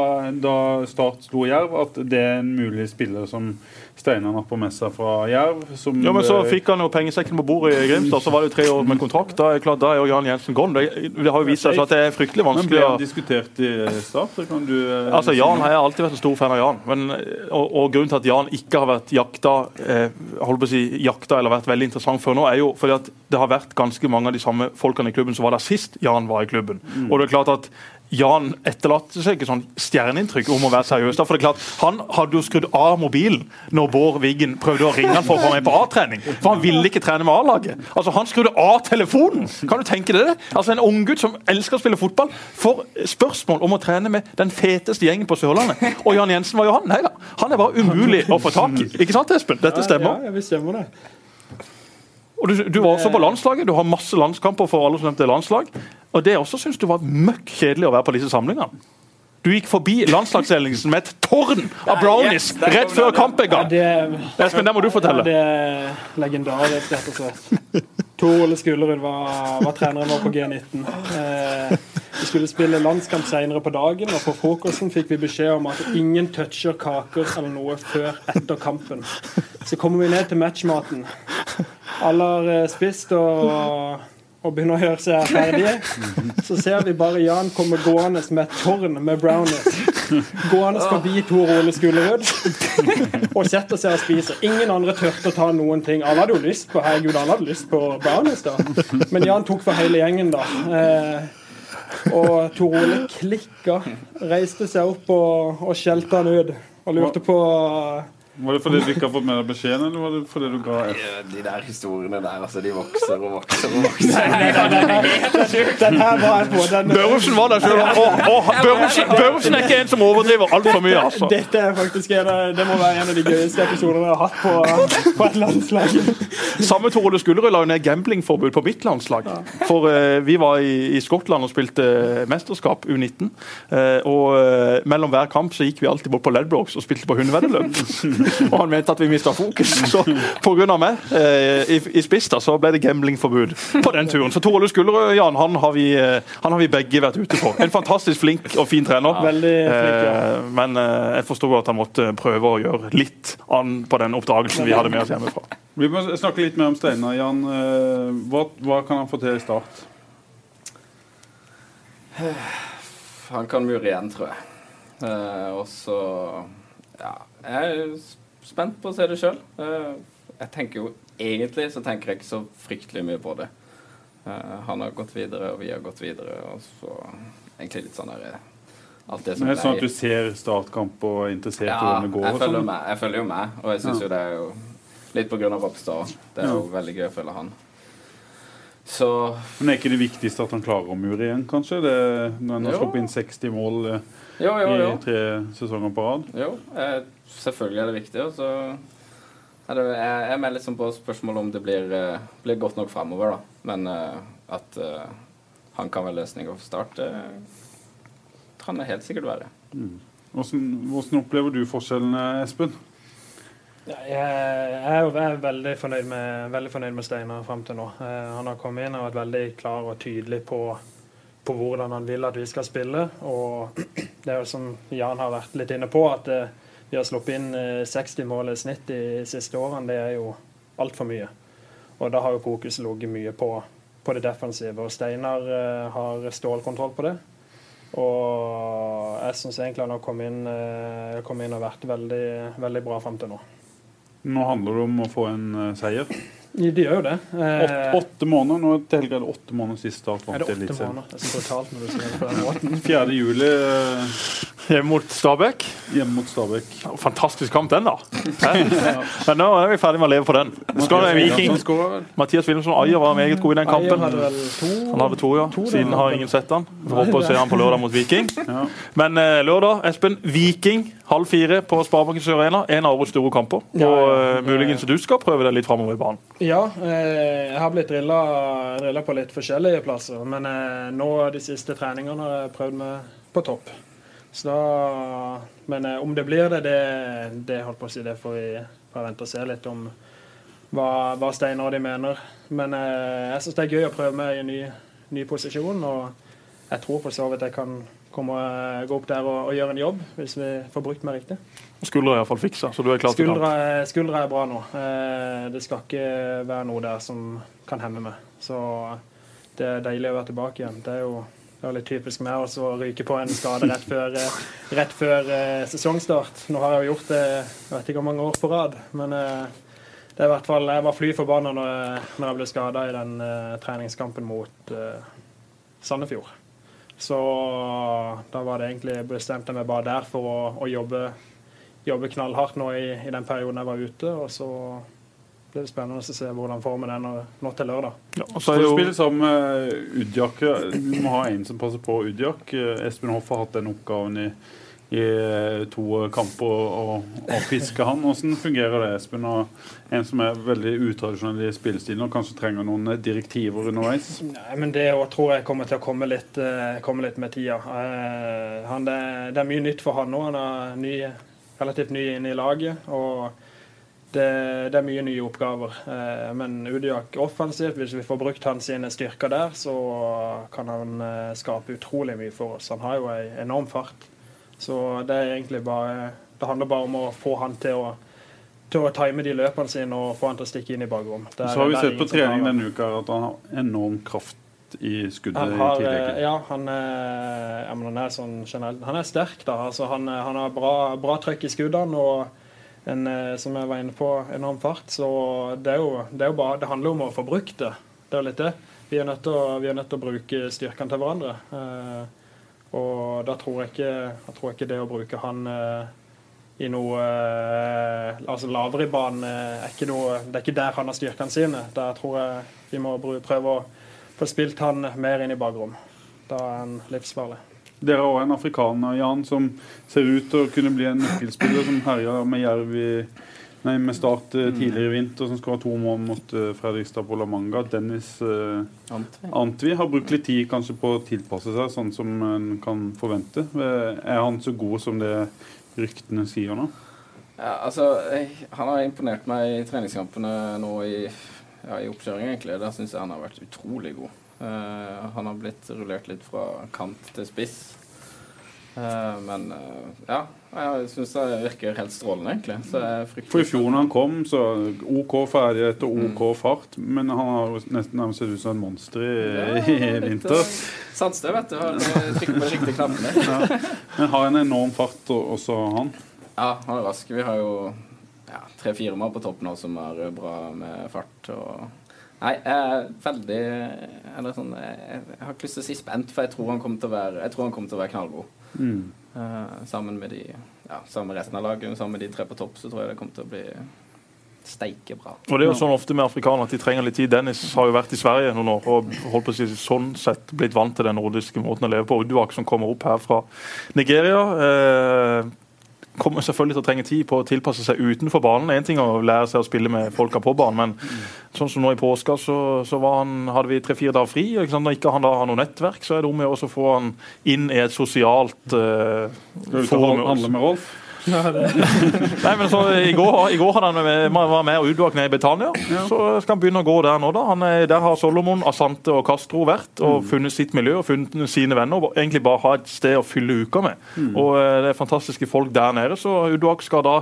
da Start slo Jerv, at det er en mulig spiller som, Steinar natt på messa fra Jerv. Som, Ja, men så eh, fikk han jo pengesekken på bordet i Grimstad, så var det jo tre år med kontrakt. Da er klart, da er jo Jan Jensen gone. Det, det har jo vist seg at det er fryktelig vanskelig. Men ble han diskutert i start? Kan du, eh, Altså, Jan har jeg alltid vært en stor fan av Jan. Men, og, og Grunnen til at Jan ikke har vært jakta eh, holdt på å si, jakta eller vært veldig interessant før nå, er jo fordi at det har vært ganske mange av de samme folkene i klubben som var der sist Jan var i klubben. Og det er klart at Jan etterlater seg ikke sånn stjerneinntrykk om å være seriøs. for det er klart, Han hadde jo skrudd av mobilen når Bård Wiggen prøvde å ringe han for å få med på A-trening. For han ville ikke trene med A-laget. Altså, Han skrudde av telefonen! Kan du tenke deg det? Altså En unggutt som elsker å spille fotball, får spørsmål om å trene med den feteste gjengen på Sørlandet. Og Jan Jensen var jo han. Nei da. Han er bare umulig å få tak i. Ikke sant, Espen? Dette stemmer. Ja, ja, vi stemmer det. Og du, du var også på landslaget. Du har masse landskamper for alle som nevnte landslag. Og det også syns du var møkk kjedelig å være på disse samlingene. Du gikk forbi landslagsledelsen med et tårn av brownies yes, rett før kampen kamp gang. Espen, det må du fortelle. Ja, det er legendarisk, rett og slett. Tor Ole Skulerud var, var treneren vår på G19. Eh, vi skulle spille landskamp senere på dagen, og på frokosten fikk vi beskjed om at ingen toucher kaker eller noe før etter kampen. Så kommer vi ned til matchmaten. Alle har eh, spist og, og begynner å gjøre seg ferdige. Så ser vi bare Jan komme gående med et tårn med brownies. Gående forbi Tor Ole Skullerud og setter seg og spiser. Ingen andre turte å ta noen ting. Alle hadde jo lyst på herregud, alle hadde lyst på brownies, da. Men Jan tok for hele gjengen, da. Eh, og Tor Ole klikka, reiste seg opp og, og skjelte han ut. Og lurte på Var det fordi du ikke har fått med deg beskjeden, eller var det fordi du ga F? De der historiene der, altså, de vokser og vokser og vokser. Den her var jeg på. Den, Børufsen var der sjøl. Børufsen, Børufsen er ikke en som overdriver altfor mye, altså. Dette er faktisk en det må være en av de gøyeste episodene jeg har hatt på, på et landslag. Samme Tore Ole Skullerud la jo ned gamblingforbud på mitt landslag. For uh, vi var i, i Skottland og spilte mesterskap U19. Uh, og uh, mellom hver kamp så gikk vi alltid bort på Ledbrokes og spilte på hundeveddeløp. <laughs> <laughs> og han mente at vi mista fokus. <laughs> Så pga. meg eh, i, i spiss da, så ble det gamblingforbud på den turen. Så Torle Skullerød, Jan, han har, vi, eh, han har vi begge vært ute på. En fantastisk flink og fin trener. Ja, flink, ja. Eh, men eh, jeg forsto at han måtte prøve å gjøre litt an på den oppdragelsen vi hadde med oss hjemmefra. Vi må snakke litt mer om Steinar. Jan, eh, hva, hva kan han få til i start? Han kan mure igjen, tror jeg. Eh, og så Ja, jeg er spent på å se det sjøl. jeg tenker jo egentlig så tenker jeg ikke så fryktelig mye på det. Eh, han har gått videre, og vi har gått videre, og så egentlig litt sånn der eh, Alt det som Men er sånn at du ser startkamp og er interessert i hvordan det går? jeg følger, sånn? med, jeg følger jo med, og jeg syns jo det er jo litt på grunn av Ropstad. Det er jo veldig gøy å følge han. Så Men er ikke det viktigste at han klarer å mure igjen, kanskje? Det, når han har Jo. sluppet inn 60 mål eh, jo, jo, jo. i tre sesonger på rad? Jo, eh, selvfølgelig er det viktig. Og så er det, jeg, jeg melder liksom på spørsmål om det blir, eh, blir godt nok framover, da. Men eh, at eh, han kan være løsninga for start, det kan det helt sikkert være. Hvordan, hvordan opplever du forskjellene, Espen? Ja, Jeg er jeg er veldig fornøyd med, veldig fornøyd med Steinar fram til nå. Eh, han har kommet inn og vært veldig klar og tydelig på, på hvordan han vil at vi skal spille. Og <clears throat> det er jo som Jan har vært litt inne på, at eh, vi har sluppet inn eh, 60 mål i snitt de siste årene. Det er jo altfor mye. Og da har jo fokus ligget mye på, på det defensive. Og Steinar eh, har stålkontroll på det. Og jeg syns egentlig han har kommet inn, kom inn og vært veldig, veldig bra fram til nå. Nå handler det om å få en eh, seier. De gjør jo det. Eh, Åtte, åtte måneder, nå til helga er det åtte måneder sist start vant det i Eliteserien. Det er så brutalt når du sier det på den måten. <laughs> 4. juli eh, Hjemme mot Stabæk. hjemme mot Stabæk. Fantastisk kamp, den, da. <laughs> ja. Men nå er vi ferdig med å leve på den. Skal det Viking. Mathias Wilhelmsen Ayer var meget god i den kampen. hadde vel to Han hadde to, ja. To. Siden har ingen sett han. Får håpe å se han på lørdag mot Viking. Men eh, lørdag, Espen. Viking halv fire på Sparebanken Sør Arena. En av årets store kamper. Og Ja, ja. eh, muligens du skal prøve deg litt framover i banen. Ja, eh, jeg har blitt drilla, på litt forskjellige plasser. Men eh, nå de siste treningene har jeg prøvd meg på topp. Så da, men om det blir det, det, det holdt på å si, det får vi får vente og se litt om hva, hva Steinar og de mener. Men jeg syns det er gøy å prøve meg i en ny, ny posisjon. Og jeg tror for så vidt jeg kan komme, gå opp der og, og gjøre en jobb, hvis vi får brukt meg riktig. Skuldra er iallfall fiksa, så du er klar til kamp. Skuldra, er- bra nå. Eh, Det skal ikke være noe der som kan hemme meg. Så det er deilig å være tilbake igjen. Det er jo det er litt typisk meg å ryke på en skade rett før, eh, rett før eh, sesongstart. Nå har jeg jo gjort det jeg vet ikke hvor mange år på rad, men eh, det er i hvert fall, jeg var fly forbanna når, når jeg ble skada i den treningskampen mot Sandefjord. Så da var det egentlig bestemte jeg meg bare der for å, å jobbe, jobbe knallhardt nå i, i den perioden jeg var ute. Og så blir det spennende å se hvordan formen er nå, nå til lørdag. Ja, og så er du jo, sammen med Udjak. Du må ha en som passer på Udjak. Espen Hoff har hatt den oppgaven i, i to kamper og, og fiske han. Hvordan fungerer det, Espen? Og en som er veldig utradisjonell i spillestilen og kanskje trenger noen direktiver underveis? Nei, men Det tror jeg kommer til å komme litt, eh, komme litt med tida. Eh, han, det, det er mye nytt for han nå. Han er ny, relativt ny inne i laget. og det, det er mye nye oppgaver. Eh, men Udiak offensivt, hvis vi får brukt hans styrker der, så kan han eh, skape utrolig mye for oss. Han har jo ei enorm fart. Så det er egentlig bare Det handler bare om å få han til å til å time de løpene sine og få han til å stikke inn i bakrom. Så har vi sett på trening denne uka at han har enorm kraft i skuddet har, i tillegg. eh, ja, han er, ja, han er sånn generelt Han er sterk, da. Altså, han, eh, han har bra, bra trøkk i skuddene og en, eh, som jeg var inne på, enorm fart. Så det er jo, det er jo bare Det handler om å få brukt det. Det er jo litt det. Vi er nødt til å, vi nødt til å bruke styrkene til hverandre. Og da tror jeg ikke, jeg tror ikke det å bruke han eh, i noe eh, altså lavere i banen eh, er ikke noe, Det er ikke der han har styrkene sine. Der tror jeg vi må prøve å få spilt han mer inn i bakrom. Da er han livsfarlig. Dere har også en afrikaner, Jan, som ser ut til å kunne bli en nøkkelspiller som herjer med Jerv i Nei, med Start eh, tidligere i vinter, som skåra to mål mot eh, Fredrikstad på La Manga. Dennis eh, Antvi. Har brukt litt tid kanskje på å tilpasse seg, sånn som en kan forvente. Er han så god som det ryktene sier nå? Ja, altså, jeg, han har imponert meg i treningskampene nå i, ja, i oppkjøringen, egentlig. Der syns jeg han har vært utrolig god. Uh, han har blitt rullert litt fra kant til spiss. Eh, men eh, ja, jeg syns det virker helt strålende, egentlig. For i fjor da han kom, så OK ferdighet og OK fart, men han har nesten nærmest sett ut som et monster i, i vinter. eh, Sandstø, vet du. Trykker på riktige knappene. Men har en enorm fart, også han. Ja, han er rask. Vi har jo ja, tre-fire mann på topp nå som er bra med fart. og... Nei, jeg er veldig Eller sånn Jeg, jeg har ikke lyst til å si spent, for jeg tror han kommer til å være, jeg tror han kommer til å være knallgod. Mm. Uh, sammen med de ja, sammen med resten av laget, sammen med de tre på topp, så tror jeg det kommer til å bli steike bra. og det er jo sånn ofte med afrikanere at de trenger litt tid. Dennis har jo vært i Sverige noen år og holdt på å si sånn sett blitt vant til den nordiske måten å leve på. Uduak som kommer opp her fra Nigeria. Eh, kommer selvfølgelig til å trenge tid på å tilpasse seg utenfor banen. Én ting å lære seg å spille med folka på banen, men sånn som nå i påska, så, så var han, hadde vi tre-fire dager fri. Ikke sant? Når ikke han da har noe nettverk, så er det om å få han inn i et sosialt uh, Skal du og handle med Rolf? <laughs> Nei, men så I går, i går hadde han var med og utvalgt ned i Betania. Så skal han begynne å gå der nå. da. Han er, der har Solomon, Asante og Castro vært og funnet sitt miljø og funnet sine venner. og Egentlig bare ha et sted å fylle uka med. Og eh, Det er fantastiske folk der nede. Så Uduak skal da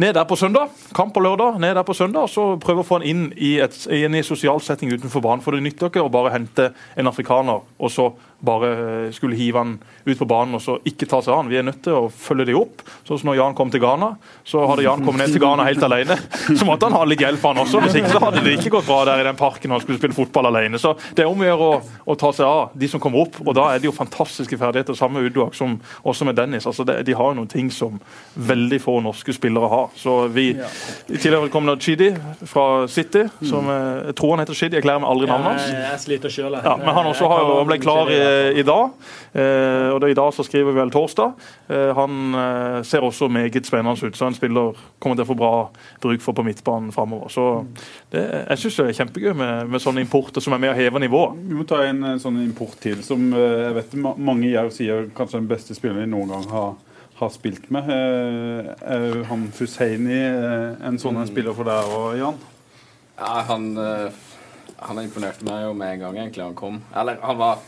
ned der på søndag. Kamp på lørdag, ned der på søndag. og Så prøve å få han inn i et, i en sosial setting utenfor banen. For det nytter ikke å bare hente en afrikaner og så bare eh, skulle hive han ut på banen og så ikke ta seg av han. Vi er nødt til å følge de opp. Sånn som når Jan kom til Ghana, så hadde Jan kommet ned til Ghana helt alene. Så måtte han ha litt hjelp han også, hvis ikke så hadde det ikke gått bra der i den parken når han skulle spille fotball alene. Så det er om å gjøre å, å ta seg av de som kommer opp, og da er det jo fantastiske ferdigheter. Samme Uduak som også med Dennis. Altså det, de har jo noen ting som veldig få norske spillere har. Så vi I tillegg kommer det Chidi fra City, som eh, jeg tror han heter Chidi, jeg lærer meg aldri navnet hans. Ja, jeg sliter sjøl, Ja, men han også har jo, ble klar i, i dag, eh, og det, i dag så skriver vi vel torsdag. Eh, han eh, ser også meget spennende ut, så en spiller kommer til å få bra bruk for på midtbanen framover. Så det, jeg syns det er kjempegøy med, med sånne importer som er med å heve nivået. Vi må ta en eh, sånn import til, som eh, jeg vet mange Jerv sier kanskje den beste spilleren de noen gang har, har spilt med. Eh, Er han Husseini eh, en sånn en spiller for deg og Jan? Ja, han, eh, han imponerte meg jo med en gang egentlig han kom. Eller han var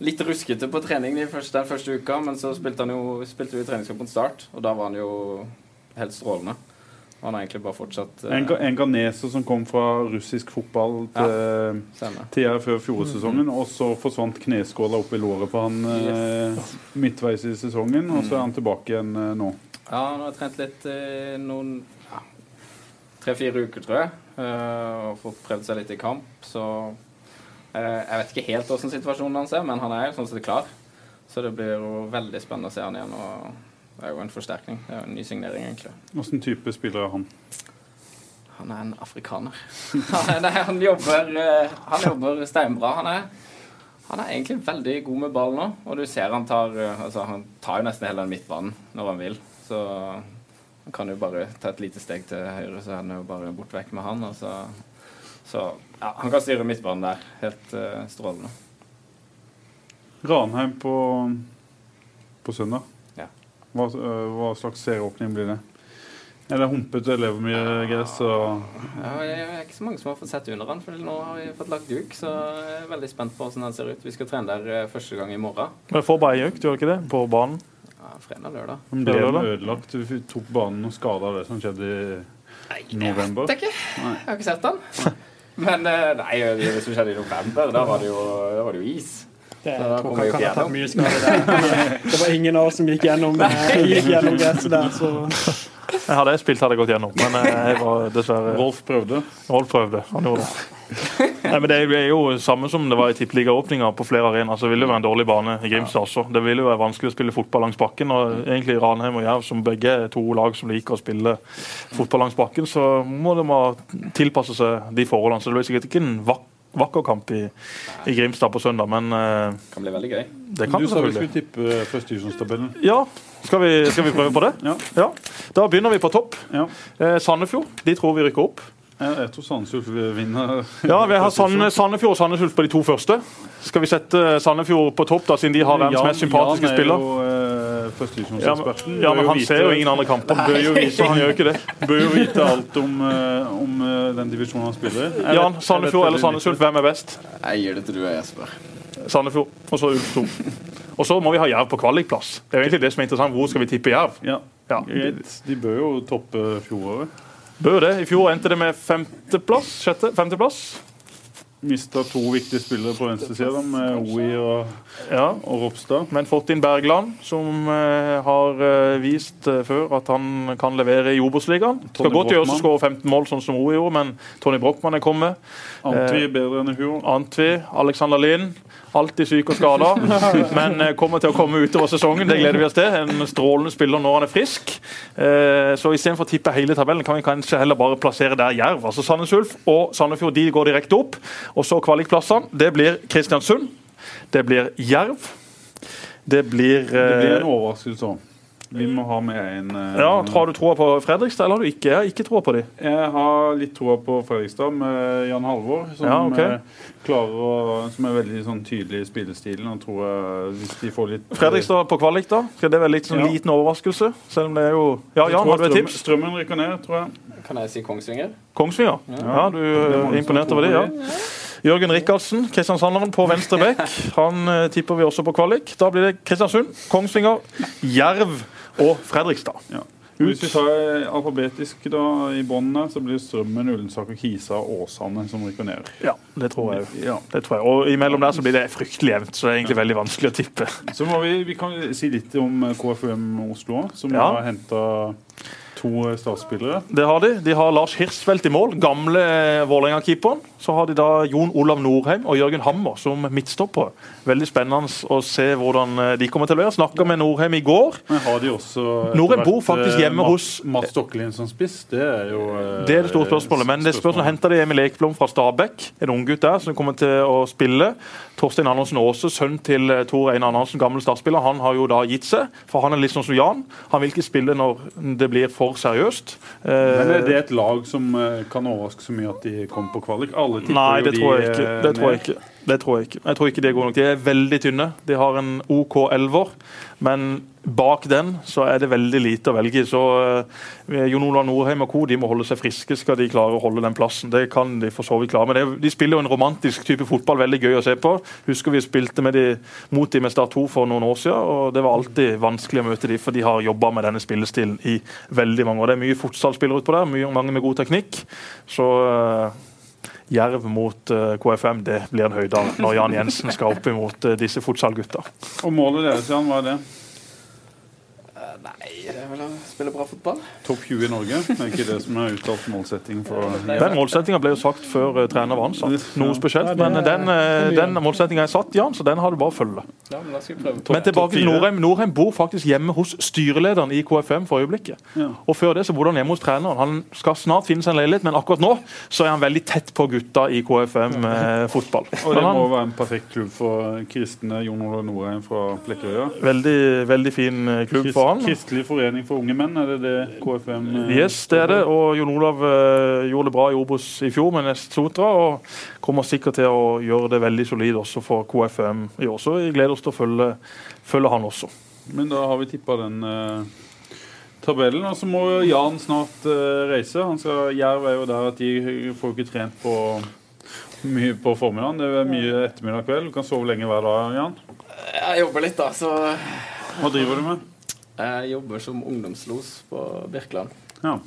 litt ruskete på trening de første, den første uka, men så spilte han jo spilte vi treningskamp mot Start, og da var han jo helt strålende. Han har egentlig bare fortsatt uh, En, ga- en ganeser som kom fra russisk fotball til, til her før fjorårssesongen, og så forsvant kneskåla opp i låret på han eh, midtveis i sesongen, og så er han tilbake igjen uh, nå. Ja, han har trent litt i noen ja, tre-fire uker, tror jeg. eh, og fått prøvd seg litt i kamp. Så eh, jeg vet ikke helt hvordan situasjonen hans er, men han er jo sånn sett klar. Så det blir jo veldig spennende å se han igjen. og det er jo en forsterkning. Det er jo en ny signering, egentlig. Hvilken type spiller er han? Han er en afrikaner. <laughs> Han, nei, han jobber, eh, han jobber steinbra. Han er, han er egentlig veldig god med ball nå. Og du ser han tar eh, altså, Han tar jo nesten hele den midtbanen når han vil. Så han kan jo bare ta et lite steg til høyre, så er han jo bare bort vekk med han. Og så, så ja, han kan styre midtbanen der. Helt uh, strålende. Ranheim på, på søndag. Ja. Hva, øh, hva slags serieåpning blir det? Er det humpete levermyrgress og Ja, det er ikke så mange som har fått sett under han, for nå har vi fått lagt duk. Så jeg er veldig spent på hvordan den ser ut. Vi skal trene der eh, første gang i morgen. Men får bare ei økt, gjør det ikke det? På banen. Ja, Fredag-lørdag. Men ble den ødelagt? Du tok banen og skada det som skjedde i november? Nei, jeg ikke. Jeg har ikke sett den. Men eh, nei, det som skjedde i november, da var det jo, da var det jo is. Det da jeg vi kan ikke gjennom. <laughs> Det var ingen av oss som gikk gjennom, gikk gjennom gresset der, så Jeg hadde spilt, hadde jeg gått gjennom. Men eh, jeg var dessverre Rolf prøvde. Rolf prøvde. Han gjorde det. Nei, men Det er jo samme som det var i tippeligaåpninga på flere arenaer. Så vil det være en dårlig bane i Grimstad også. Det vil jo være vanskelig å spille fotball langs bakken. og egentlig Ranheim og Jerv, som begge er to lag som liker å spille fotball langs bakken, så må de tilpasse seg de forholdene. Så det blir sikkert ikke en vak vakker kamp i, i Grimstad på søndag, men eh, Kan bli veldig gøy. det kan Du sa vi skulle tippe førstedivisjonstabellen. Ja, skal vi, skal vi prøve på det? Ja. Da begynner vi på topp. Ja. Eh, Sandefjord de tror vi rykker opp. Jeg, jeg tror Sandefjord vinner. <laughs> Ja, Vi har Sandefjord og Sandnes Ulf på de to første. Skal vi sette Sandefjord på topp, da, siden de har verdens mest sympatiske spiller? Er eh, Ja, men, ja, men han vite- ser jo ingen andre kamper. Bør jo vite, han gjør ikke det. <laughs> bør jo vite alt om, eh, om eh, den divisjonen han spiller i. Jan, Sandefjord eller Sandnes Ulf, hvem er best? Jeg gir det til du og Jesper. Sandefjord, og så Ulf 2. Og så må vi ha Jerv på kvalikplass. Det er jo egentlig det som er interessant. Hvor skal vi tippe Jerv? Ja, Ja. De bør jo toppe fjoråret. Bør det. I fjor endte det med femteplass. Sjette? Femteplass? Mista to viktige spillere på venstresida, med Oi og, Ja. og Ropstad. Men fått inn Bergland, som eh, har eh, vist eh, før at han kan levere i Obos-ligaen. Skal godt gjøre å skåre 15 mål, sånn som Oi gjorde, men Tony Brochmann er kommet. Antvi er bedre enn i fjor. Antvi, Alexander Lind. Alltid syk og skada, <laughs> men kommer til å komme utover sesongen. Det gleder vi oss til. En strålende spiller når han er frisk. Så istedenfor å tippe hele tabellen, kan vi kanskje heller bare plassere der Jerv. Altså Sandnes Ulf og Sandefjord de går direkte opp. Og så kvalikplassene. Det blir Kristiansund. Det blir Jerv. Det blir, Det blir eh, en overraskelse òg. Vi må ha med en uh, ja, Har du troa på Fredrikstad, eller har du ikke? Jeg har ikke troa på dem. Jeg har litt troa på Fredrikstad med Jan Halvor, som, Ja, okay. eh, klarer å, som er veldig sånn tydelig i spillestilen. Og tror jeg, hvis de får litt Fredrikstad på kvalik, da? Skal det være litt sånn Ja. liten overraskelse? Selv om det er jo Ja, Jan, har du et tips? Strømmen rykker ned, tror jeg. Kan jeg si Kongsvinger? Kongsvinger? Ja, du er mange imponert over det, ja. Jørgen Rikardsen, Kristiansanderen på venstre bekk. Han eh, tipper vi også på kvalik. Da blir det Kristiansund, Kongsvinger, Jerv og Fredrikstad. Ja. Hvis vi tar alfabetisk da, i båndene, så blir Strømmen, Ullensaker, Kisa og Åsane som rykker ned. Ja, det tror jeg. Ja. Det tror jeg. Og imellom der så blir det fryktelig jevnt, så det er egentlig veldig vanskelig å tippe. Så må vi, vi kan si litt om eh, KFUM Oslo, som Ja. har henta to eh, startspillere. Det har de. De har Lars Hirsfeldt i mål, gamle eh, Vålerenga-keeperen. Så har de da Jon Olav Norheim og Jørgen Hammer som midtstoppere. Veldig spennende å se hvordan eh, de kommer til å være. Snakka med Norheim i går. Men har de også Norheim bor faktisk hjemme Matt, hos- Mats Stokkelien som spiss. Det er jo Det er det store spørsmålet. Men det spørsmålet henter de Emil Ekblom fra Stabæk, en unggutt der som kommer til å spille. Torstein Andersen Aase, sønn til Tor Einar Andersen, gammel startspiller, han har jo da gitt seg. For han er litt sånn som Jan. Han vil ikke spille når det blir for seriøst. Men er Eh, det et lag som eh, kan overraske så mye at de kommer på kvalik? Alle tipper Nei, det tror jeg ikke. eh, Det tror jeg ikke. Det tror jeg ikke. Jeg tror ikke De er gode nok. De er veldig tynne. De har en OK elver, men bak den så er det veldig lite å velge i. Så uh, Jon Olav Norheim og co. de må holde seg friske skal de klare å holde den plassen. Det kan de for så vidt klare. Men det, de spiller jo en romantisk type fotball, veldig gøy å se på. Husker vi spilte de, mot de med Start 2 for noen år siden, og det var alltid vanskelig å møte de, for de har jobba med denne spillestilen i veldig mange år. Det er mye fotballspillere utpå der, mye, mange med god teknikk. Så eh, Jerv mot eh, KFM, det blir en høydare når Jan Jensen skal opp imot eh, disse futsal-gutta. Og målet deres, Jan, hva er det? Nei, det er vel å spille bra fotball. Topp 20 i Norge? Det er ikke det som er uttalt målsetting for Den målsettinga ble jo sagt før eh, trener var ansatt. Noe spesielt. Men den, eh, den målsettinga er satt, Jan, så den har du bare å følge. Men tilbake til Norheim. Norheim bor faktisk hjemme hos styrelederen i KFM for øyeblikket. Og før det så bodde han hjemme hos treneren. Han skal snart finne seg en leilighet, men akkurat nå så er han veldig tett på gutta i KFM eh, fotball. Og det må være en perfekt klubb for kristne Jon Olav Norheim fra Flekkerøya. Veldig, veldig fin eh, klubb for han. Kristelig forening for unge menn, er det det KFM eh, Yes, det er det. Og Jon Olav eh, gjorde det bra i Obos i fjor med Nest Sotra. Og kommer sikkert til å gjøre det veldig solid også for KFM i år. Så vi gleder oss til å følge, følge han også. Men da har vi tippa den eh, tabellen. Og så må Jan snart eh, reise. Han skal, Jerv er jo der at de får ikke trent på mye på formiddagen. Det er mye ettermiddag og kveld. Du kan sove lenge hver dag, Jan. Jeg jobber litt, da, så Hva driver du med? Jeg jobber som ungdomslos på Birkeland. Ja.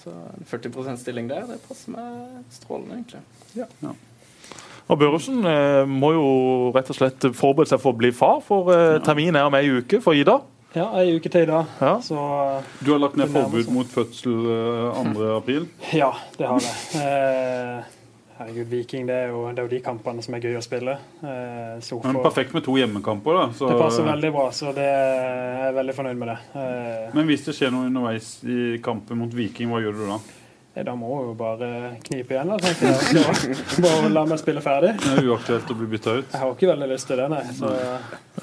Så en 40% stilling der, det passer meg strålende, egentlig. Og Børresen eh, må jo rett og slett forberede seg for å bli far, for eh, terminen er om ei uke for Ida. Ja, ei uke til Ida. Ja. Så Du har lagt ned forbud mot fødsel eh, 2. april. ja, det har jeg. Eh, herregud, Viking, det er, jo, det er jo de kampene som er gøy å spille. Eh, så Men perfekt med to hjemmekamper, da. Så, det passer veldig bra, så det jeg er veldig fornøyd med det. Eh, Men hvis det skjer noe underveis i kampen mot Viking, hva gjør du da? Eh, da må hun jo bare knipe igjen, da, tenker jeg. Så bare la meg spille ferdig. Det er uaktuelt å bli bytta ut. Jeg har ikke veldig lyst til det, nei. Så,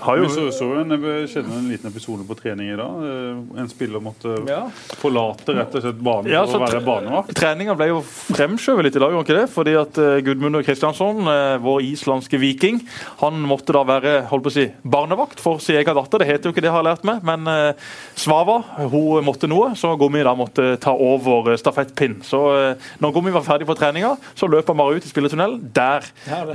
Har jo, så, så en, skjedde en liten episode på trening i dag. Eh, En spiller måtte ja. forlate rett og slett banen Ja, for å være banevakt. Treninga ble jo fremskjøvet litt i dag, gjorde ikke det? Fordi at Gudmundur Gudmund Kristiansson, eh, vår islandske viking, han måtte da være holdt på å si, barnevakt for sin egen datter. Det heter jo ikke det, har lært meg. Men eh, Svava hun måtte noe, så Gommi da måtte ta over stafettpinnen. Så eh, når Gommi var ferdig på treninga, så løp han bare ut i spilletunnelen. Der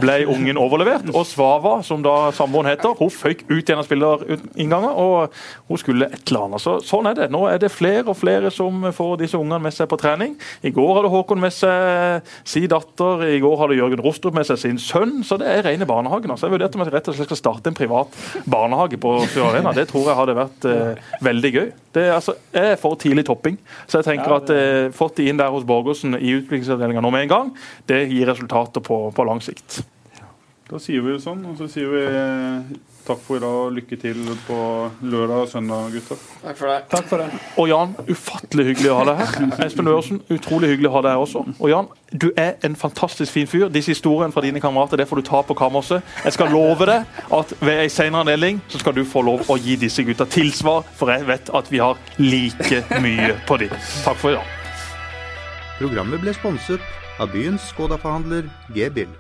ble ungen overlevert. Og Svava, som da samboeren heter, hun føyk ut gjennom spillerinngangen, og hun skulle et eller annet. Så, sånn er det. Nå er det flere og flere som får disse ungene med seg på trening. I går hadde Håkon med seg sin datter, i går hadde Jørgen Rostrup med seg sin sønn. Så det er rene barnehagen. Altså. Jeg vurderte om jeg rett og slett skal starte en privat barnehage på Fjord Arena. Det tror jeg hadde vært eh, veldig gøy. Det er, altså, jeg er for tidlig topping, så jeg tenker at eh, fått de inn der hos Borgersen i utviklingsavdelinga nå med en gang, det gir resultater på, på lang sikt. Da sier vi det sånn, og så sier vi eh, takk for i dag og lykke til på lørdag og søndag, gutter. Takk for det. Takk for det. Og Jan, ufattelig hyggelig å ha deg her. Espen Børresen, utrolig hyggelig å ha deg her også. Og Jan, du er en fantastisk fin fyr. Disse historiene fra dine kamerater det får du ta på kammerset. Jeg skal love deg at ved en senere anledning så skal du få lov å gi disse gutta tilsvar, for jeg vet at vi har like mye på dem. Takk for i dag. Programmet ble sponset av byens Skoda-forhandler G-Bill.